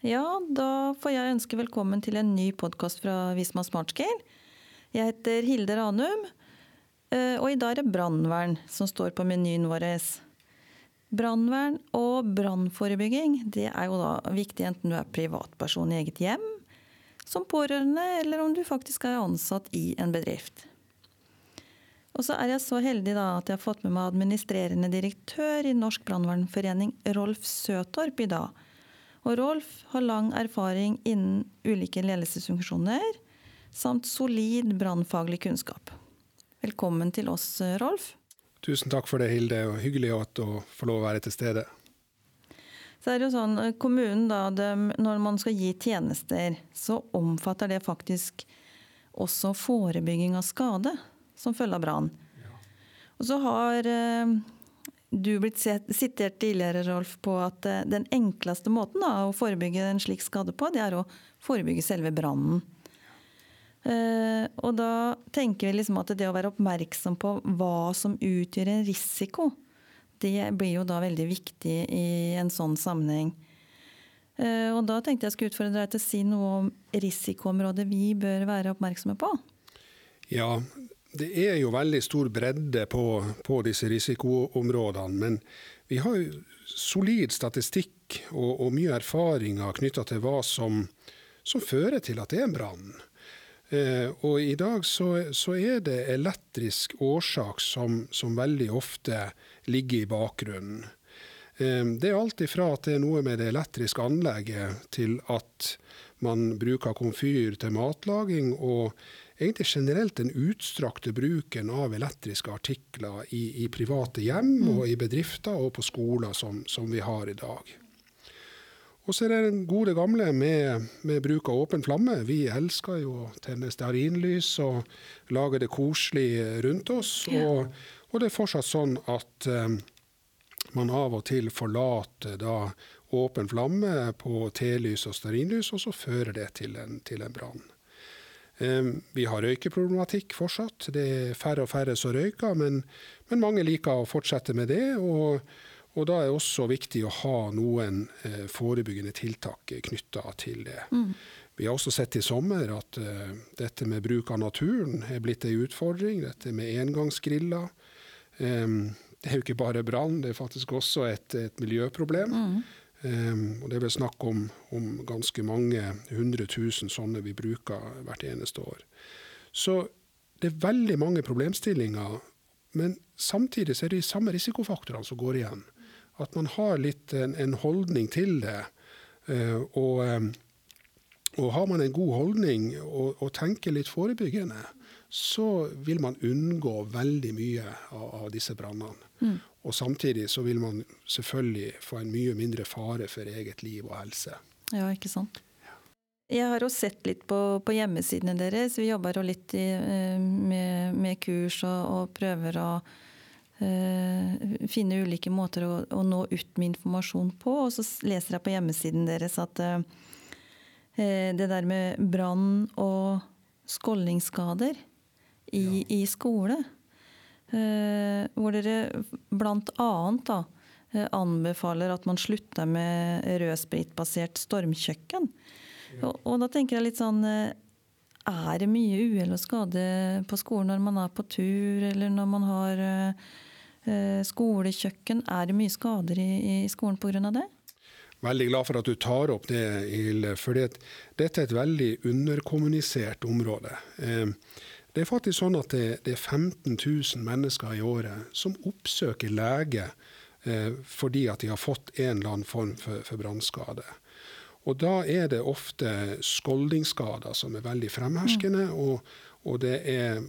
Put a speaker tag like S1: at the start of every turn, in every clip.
S1: Ja, da får jeg ønske velkommen til en ny podkast fra Visma Smartscale. Jeg heter Hilde Ranum, eh, og i dag er det brannvern som står på menyen vår. Brannvern og brannforebygging det er jo da viktig enten du er privatperson i eget hjem, som pårørende, eller om du faktisk er ansatt i en bedrift. Og så er jeg så heldig da at jeg har fått med meg administrerende direktør i Norsk brannvernforening, Rolf Søtorp, i dag. Og Rolf har lang erfaring innen ulike ledelsesfunksjoner, samt solid brannfaglig kunnskap. Velkommen til oss, Rolf.
S2: Tusen takk for det, Hilde. og Hyggelig å få lov å være til stede.
S1: Så er det jo sånn, kommunen da, de, Når man skal gi tjenester, så omfatter det faktisk også forebygging av skade som følge av brann. Ja. Og så har eh, du blitt sitert tidligere, Rolf, på at eh, den enkleste måten da, å forebygge en slik skade på, det er å forebygge selve brannen. Uh, og da tenker vi liksom at det å være oppmerksom på hva som utgjør en risiko, det blir jo da veldig viktig i en sånn sammenheng. Uh, og da tenkte jeg skulle utfordre deg til å si noe om risikoområdet vi bør være oppmerksomme på.
S2: Ja, det er jo veldig stor bredde på, på disse risikoområdene. Men vi har jo solid statistikk og, og mye erfaringer knytta til hva som, som, fører til at det er en brann. Eh, og i dag så, så, er det elektrisk årsak som, som veldig ofte ligger i bakgrunnen. Eh, det er alt ifra at det er noe med det elektriske anlegget, til at man bruker komfyr til matlaging. og egentlig generelt den utstrakte bruken av elektriske artikler i, i private hjem mm. og i bedrifter og på skoler som, som, vi har i dag. Og så er det den gode gamle med, med bruk av åpen flamme. Vi elsker jo å tenne stearinlys og lage det koselig rundt oss. Ja. Og, og, det er fortsatt sånn at um, man av og til forlater da åpen flamme på telys og stearinlys, og så fører det til en, til en brann. Vi har røykeproblematikk fortsatt. Det er færre og færre som røyker, men, men mange liker å fortsette med det. Og, og, da er det også viktig å ha noen eh, forebyggende tiltak knytta til det. Mm. Vi har også sett i sommer at uh, dette med bruk av naturen er blitt en utfordring. Dette med engangsgriller. Um, det er jo ikke bare brann, det er faktisk også et, et miljøproblem. Mm. Um, og Det er vel snakk om, om ganske mange hundre tusen sånne vi bruker hvert eneste år. Så det er veldig mange problemstillinger, men samtidig så er det de samme risikofaktorene som går igjen. At man har litt en, en holdning til det. Uh, og, um, og, har man en god holdning og, og, tenker litt forebyggende, så vil man unngå veldig mye av, av disse brannene. Mm. Og samtidig så vil man selvfølgelig få en mye mindre fare for eget liv og helse.
S1: Ja, ikke sant. Jeg har også sett litt på, på hjemmesidene deres. Vi jobber jo litt i, eh, med, med, kurs og, og prøver å uh, finne ulike måter å, å, nå ut med informasjon på. Og så leser jeg på hjemmesiden deres at uh, det der med brann og skåldingsskader i, ja. i skole hvor dere bl.a. da eh, anbefaler at man slutter med rødspritbasert stormkjøkken. Og, og, da tenker jeg litt sånn eh, Er det mye uhell og skade på skolen når man er på tur, eller når man har skolekjøkken? Er det mye skader i, i skolen pga. det?
S2: Veldig glad for at du tar opp det, Hilde. For dette er et veldig underkommunisert område. Eh, det er faktisk sånn at det, det er 15 000 mennesker i året som oppsøker lege eh, fordi at de har fått en eller annen form for, for brannskade. Og da er det ofte skoldingsskader som er veldig fremherskende. Mm. Og, og, det er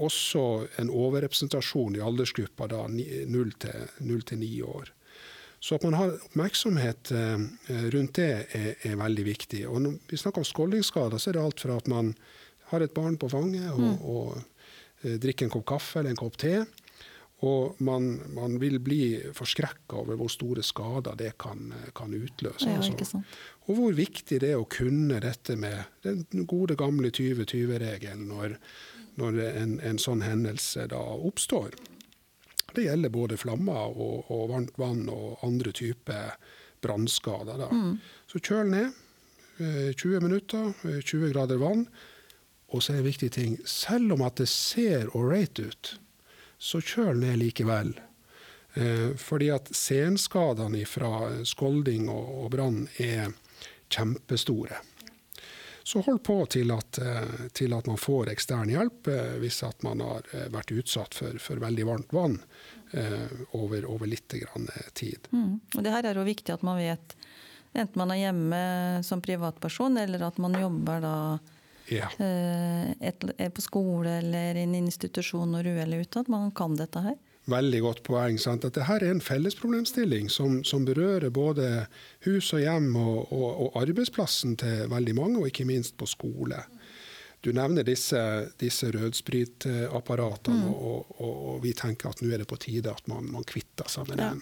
S2: også en overrepresentasjon i aldersgruppa 0 til 9 år. Så at man har oppmerksomhet eh, rundt det er, er veldig viktig. Og når vi snakker om skoldingsskader, så er det alt fra at man har et barn på fanget og, mm. og eh, drikker en kopp kaffe eller en kopp te. Og man, man vil bli forskrekka over hvor store skader det kan, kan utløse. Ja, altså. Og hvor viktig det er å kunne dette med den gode, gamle 20-20-regelen når, når en, en, sånn hendelse da oppstår. Det gjelder både flammer og, og varmt vann og andre typer brannskader. Mm. Så kjøl ned. 20 minutter, 20 grader vann. Og så er det en viktig ting, selv om at det ser ålreit ut, så kjøl ned likevel. Fordi at senskadene fra skolding og brann er kjempestore. Så hold på til at, til at, man får ekstern hjelp hvis at man har vært utsatt for, for veldig varmt vann over, over litt tid.
S1: Mm. Og det her er jo viktig at man vet Enten man er hjemme som privatperson, eller at man jobber da ja. Eh, et, på skole eller i en institusjon når du er ute, at man kan dette her.
S2: Veldig godt poeng. Sant? At dette er en fellesproblemstilling som, som berører både hus og hjem og, og, og, arbeidsplassen til veldig mange, og ikke minst på skole. Du nevner disse, disse rødspritapparatene, mm. og, og, vi tenker at nå er det på tide at man, man kvitter seg med den.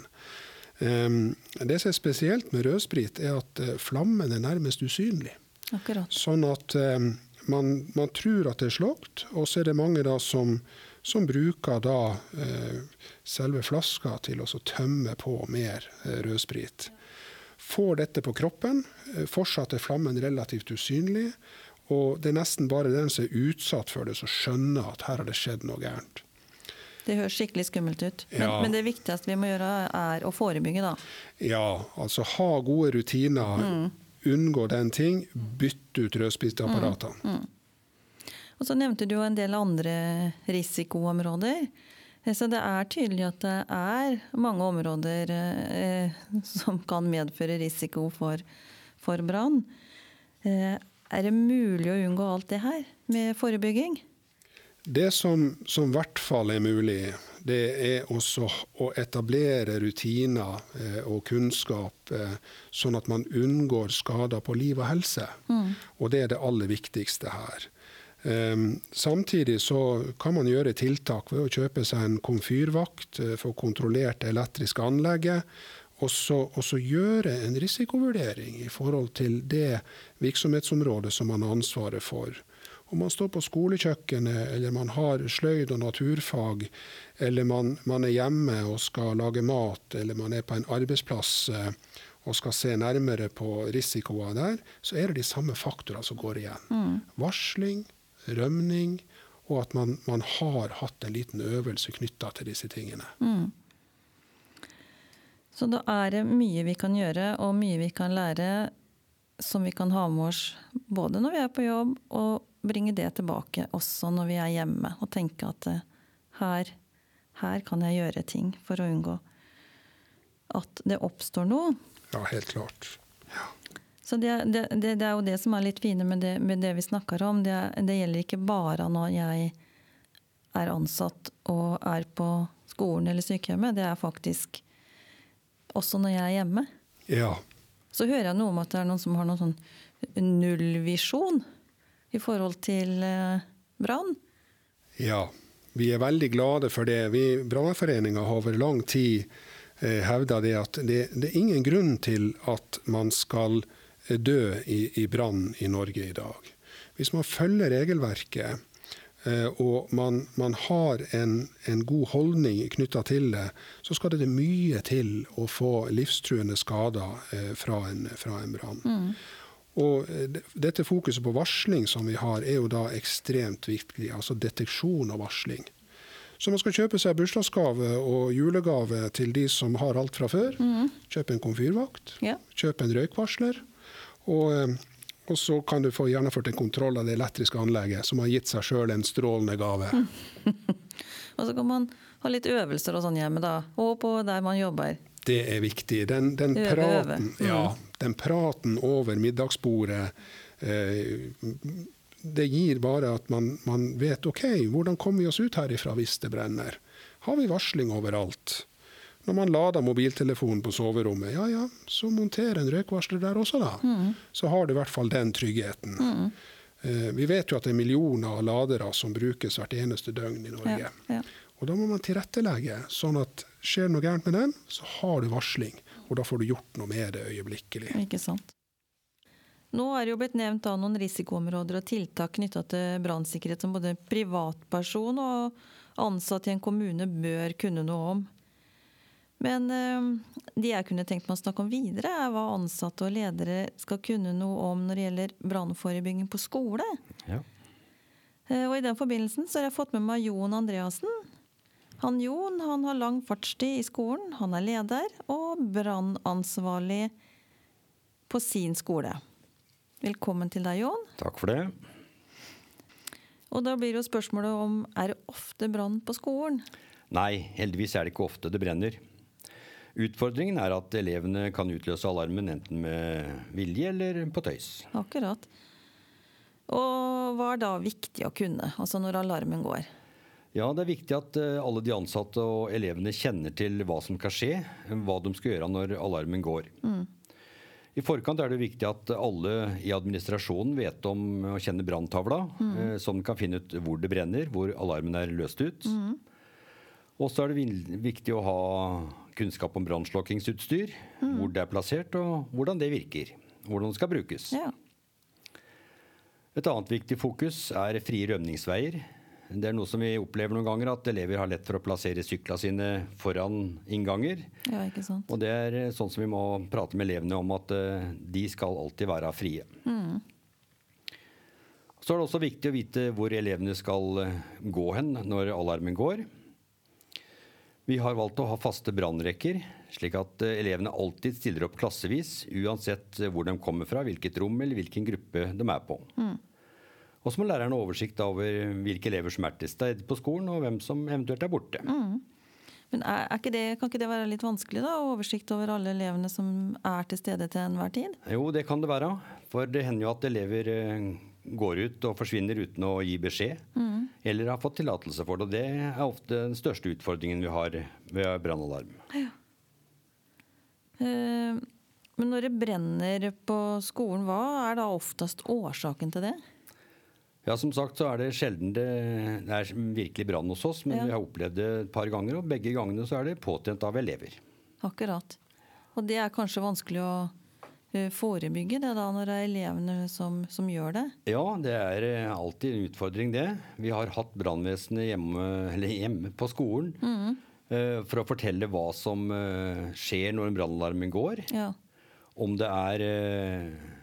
S2: Um, det som er spesielt med rødsprit, er at uh, flammen er nærmest usynlig.
S1: Akkurat.
S2: Sånn at um, man, man, tror at det er slått, og så er det mange da som, som bruker da eh, selve flaska til å tømme på mer eh, rødsprit. Får dette på kroppen, fortsatt er flammen relativt usynlig. Og det er nesten bare den som er utsatt for det, som skjønner at her har det skjedd noe gærent.
S1: Det høres skikkelig skummelt ut. Men, ja. men, det viktigste vi må gjøre, er å forebygge, da.
S2: Ja, altså ha gode rutiner. Mm. Unngå den ting. Bytte ut rødspiseapparatene. Mm. Mm.
S1: Og så nevnte du jo en del andre risikoområder. Så det er tydelig at det er mange områder eh, som kan medføre risiko for, for brann. Eh, er det mulig å unngå alt det her med forebygging?
S2: Det som, som i hvert fall er mulig, det er også å etablere rutiner eh, og kunnskap, eh, sånn at man unngår skader på liv og helse. Mm. Og det er det aller viktigste her. Um, samtidig så kan man gjøre tiltak ved å kjøpe seg en komfyrvakt, for få kontrollert det elektriske anlegget, og så gjøre en risikovurdering i forhold til det virksomhetsområdet som man har ansvaret for. Om man står på skolekjøkkenet, eller man har sløyd og naturfag, eller man, man, er hjemme og skal lage mat, eller man er på en arbeidsplass eh, og skal se nærmere på risikoer der, så er det de samme faktorene som går igjen. Mm. Varsling, rømning, og at man, man, har hatt en liten øvelse knytta til disse tingene. Mm.
S1: Så da er det mye vi kan gjøre, og mye vi kan lære som vi kan ha med oss både når vi er på jobb og bringe det tilbake også når vi er hjemme, og tenke at eh, her, her kan jeg gjøre ting for å unngå at det oppstår noe.
S2: Ja, helt klart. Ja.
S1: Så det, det, det, det, er jo det som er litt fine med det, med vi snakker om. Det, gjelder ikke bare når jeg er ansatt og er på skolen eller sykehjemmet. Det er faktisk også når jeg er hjemme.
S2: Ja.
S1: Så hører jeg noe om at det er noen som har noen sånn nullvisjon i forhold til eh, brann?
S2: Ja, vi er veldig glade for det. Vi Brannforeninga har over lang tid eh, hevda det at det, det, er ingen grunn til at man skal eh, dø i, i brann i Norge i dag. Hvis man følger regelverket eh, og man, man har en, en, god holdning knytta til det, så skal det mye til å få livstruende skader fra en, fra en brann. Mm. Og eh, dette fokuset på varsling som vi har, er jo da ekstremt viktig. Altså deteksjon og varsling. Så man skal kjøpe seg bursdagsgave og julegave til de som har alt fra før. Mm. Kjøp en komfyrvakt, ja. kjøp en røykvarsler. Og, eh, og, så kan du få gjennomført en kontroll av det elektriske anlegget, som har gitt seg sjøl en strålende gave.
S1: og så kan man ha litt øvelser og sånn hjemme, da. Og på der man jobber.
S2: Det er viktig. Den, den praten. Mm. ja, den praten over middagsbordet eh, det gir bare at man, man, vet OK, hvordan kommer vi oss ut herifra hvis det brenner? Har vi varsling overalt? Når man lader mobiltelefonen på soverommet, ja ja, så monter en røykvarsler der også, da. Mm. Så har du i hvert fall den tryggheten. Mm. Eh, vi vet jo at det er millioner av ladere som brukes hvert eneste døgn i Norge. Ja, ja. Og da må man tilrettelegge, sånn at skjer det noe gærent med den, så har du varsling og da får du gjort noe med det øyeblikkelig.
S1: Ikke sant. Nå er det jo blitt nevnt noen risikoområder og tiltak knytta til brannsikkerhet som både privatperson og ansatt i en kommune bør kunne noe om. Men de det jeg kunne tenkt meg å snakke om videre, er hva ansatte og ledere skal kunne noe om når det gjelder brannforebygging på skole.
S3: Ja.
S1: Eh, Og I den forbindelsen så har jeg fått med meg Jon Andreassen. Han Jon han har lang fartstid i skolen. Han er leder og brannansvarlig på sin skole. Velkommen til deg, Jon.
S3: Takk for det.
S1: Og Da blir jo spørsmålet om er det ofte brann på skolen?
S3: Nei, heldigvis er det ikke ofte det brenner. Utfordringen er at elevene kan utløse alarmen enten med vilje eller på tøys.
S1: Akkurat. Og hva er da viktig å kunne, altså når alarmen går?
S3: Ja, det er viktig at eh, alle de ansatte og elevene kjenner til hva som kan skje, hva de skal gjøre når alarmen går. I forkant er det viktig at alle i administrasjonen vet om å kjenne branntavla, mm. så de kan finne ut hvor det brenner, hvor alarmen er løst ut. Og så er det viktig å ha kunnskap om brannslokkingsutstyr, hvor det er plassert og hvordan det virker. Hvordan det skal brukes.
S1: Ja.
S3: Et annet viktig fokus er frie rømningsveier. Det er noe som vi opplever noen ganger, at elever har lett for å plassere syklene sine foran innganger.
S1: ja, ikke sant.
S3: Og det er eh, sånn som vi må prate med elevene om at eh, de skal alltid være frie. Så er det også viktig å vite hvor elevene skal eh, gå hen når alarmen går. Vi har valgt å ha faste brannrekker, slik at elevene alltid stiller opp klassevis, uansett hvor de kommer fra, hvilket rom eller hvilken gruppe de er på. Og så må læreren ha oversikt over hvilke elever som er til stede på skolen, og hvem som eventuelt er borte.
S1: Men er, er ikke det, kan ikke det være litt vanskelig, da? Oversikt over alle elevene som er til stede til enhver tid?
S3: Jo, det kan det være. For det hender jo at elever eh, går ut og forsvinner uten å gi beskjed. Eller har fått tillatelse for det. Og det er ofte den største utfordringen vi har ved brannalarm.
S1: Eh, Men når det brenner på skolen, hva er da oftest årsaken til det?
S3: Ja, som sagt så er det sjelden det, det er virkelig brann hos oss, men
S1: Ja.
S3: vi har opplevd det et par ganger, og begge gangene så er det påtent av elever.
S1: Akkurat. Og det er kanskje vanskelig å eh, forebygge det da, når det er elevene som, som gjør det?
S3: Ja, det er eh, alltid en utfordring, det. Vi har hatt brannvesenet hjemme, hjemme på skolen mm. for å fortelle hva som eh, skjer når brannalarmen går.
S1: Ja.
S3: Om det er eh,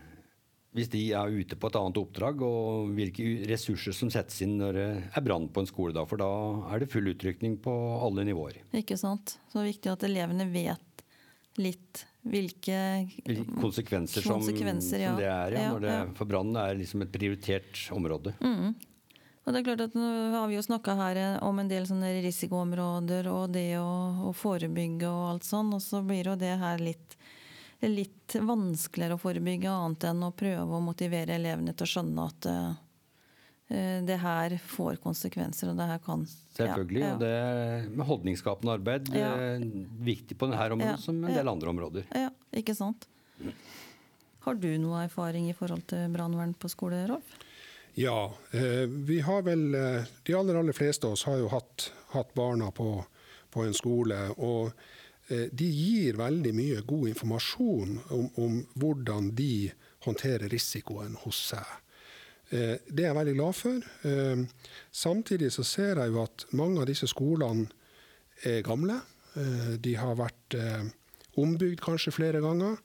S3: Hvis de er ute på et annet oppdrag, og hvilke ressurser som settes inn når det er brann på en skole. Da, for da er det full utrykning på alle nivåer.
S1: Ikke sant? Så det er viktig at elevene vet litt hvilke
S3: konsekvenser, som,
S1: Konsekvenser, ja.
S3: som det er. Ja,
S1: Ja,
S3: det.
S1: Mm.
S3: For brann er liksom et prioritert område.
S1: Og det er klart at Nå har vi jo snakka her eh, om en del sånne risikoområder og det å, å forebygge og alt sånn, og så blir jo det her litt, litt vanskeligere å forebygge, annet enn å prøve å motivere elevene til å skjønne at eh, eh, det her får konsekvenser, og det her kan
S3: Selvfølgelig.
S1: Ja,
S3: Og det er med holdningsskapende arbeid
S1: Ja.
S3: er viktig på dette området
S1: Ja,
S3: som en del andre områder.
S1: ja, ikke sant? Har du noe erfaring i forhold til brannvern på skole, Rolf?
S2: Ja, eh, vi har vel De aller, aller fleste av oss har jo hatt, hatt barna på, på en skole. Og de gir veldig mye god informasjon om, om hvordan de håndterer risikoen hos seg. Eh, Det er jeg veldig glad for. Eh, Samtidig så ser jeg jo at mange av disse skolene er gamle. Eh, De har vært eh, ombygd kanskje flere ganger.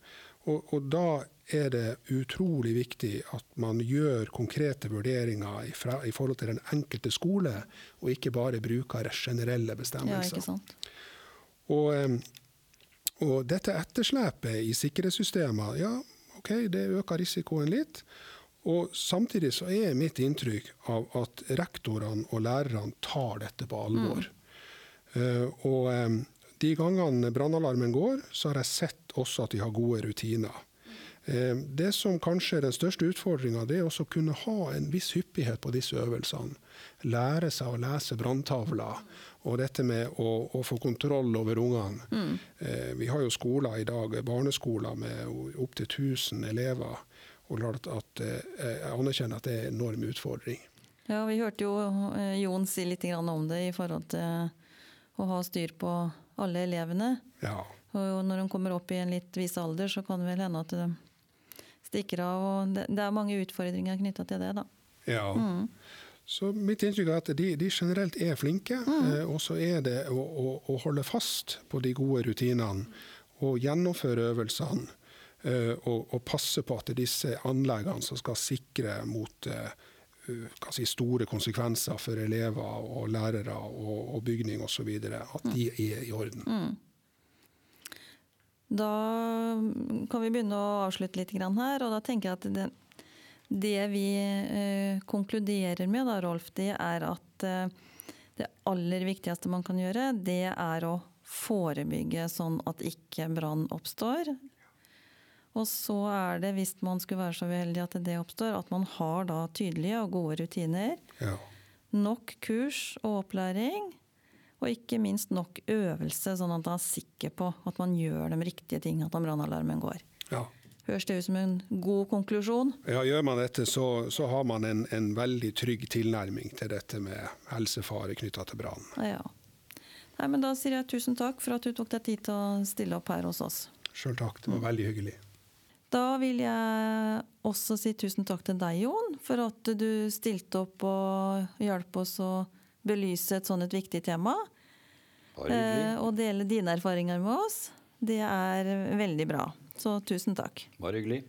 S2: Og, og da er det utrolig viktig at man gjør konkrete vurderinger i, fra, i forhold til den enkelte skole, og ikke bare bruker generelle
S1: Ja,
S2: bestemmelser.
S1: ikke sant?
S2: Og, eh, og dette etterslepet i sikkerhetssystemer, ja, OK, det øker risikoen litt. Og samtidig så er mitt inntrykk av at rektorene og lærerne tar dette på alvor. Eh, og um, de gangene brannalarmen går, så har jeg sett også at de har gode rutiner. Eh, Det som kanskje er den største utfordringa, det er også å kunne ha en viss hyppighet på disse øvelsene. Lære seg å lese branntavler. Og dette med å, å få kontroll over ungene. Mm. Vi har jo skoler i dag, barneskoler med opptil 1000 elever. Og klart at eh, jeg anerkjenner at det er en enorm utfordring.
S1: Ja, vi hørte jo eh, Jon si litt om det i forhold til å ha styr på alle elevene.
S2: Ja.
S1: Og når de kommer opp i en litt viss alder, så kan det vel hende at de stikker av. Og det, det er mange utfordringer knytta til det, da.
S2: Ja. Så mitt inntrykk er at de, de generelt er flinke. Mm. Eh, og så er det å, å, å, holde fast på de gode rutinene og gjennomføre øvelsene. Eh, og, og, passe på at disse anleggene som skal sikre mot eh, si, store konsekvenser for elever og lærere og, og bygning osv., at de er i orden. Mm.
S1: Da kan vi begynne å avslutte litt her. og da tenker jeg at det, det vi eh, konkluderer med, da, Rolf, det er at eh, det aller viktigste man kan gjøre, det er å forebygge sånn at ikke brann oppstår. Og så er det, hvis man skulle være så uheldig at det oppstår, at man har da tydelige og gode rutiner. Ja. Nok kurs og opplæring. Og ikke minst nok øvelse, sånn at man er sikker på at man gjør de riktige tingene at brannalarmen går. Ja. Høres det ut som en god konklusjon?
S2: Ja, Gjør man dette, så, så har man en, en, veldig trygg tilnærming til dette med helsefare knytta til brann.
S1: Ja. Nei, men Da sier jeg tusen takk for at du tok deg tid til å stille opp her hos oss.
S2: Sjøl takk, det var mm. veldig hyggelig.
S1: Da vil jeg også si tusen takk til deg, Jon, for at du stilte opp og hjalp oss å belyse et sånn et viktig tema. Eh, og dele dine erfaringer med oss. Det er veldig bra. Så tusen takk.
S3: Bare hyggelig.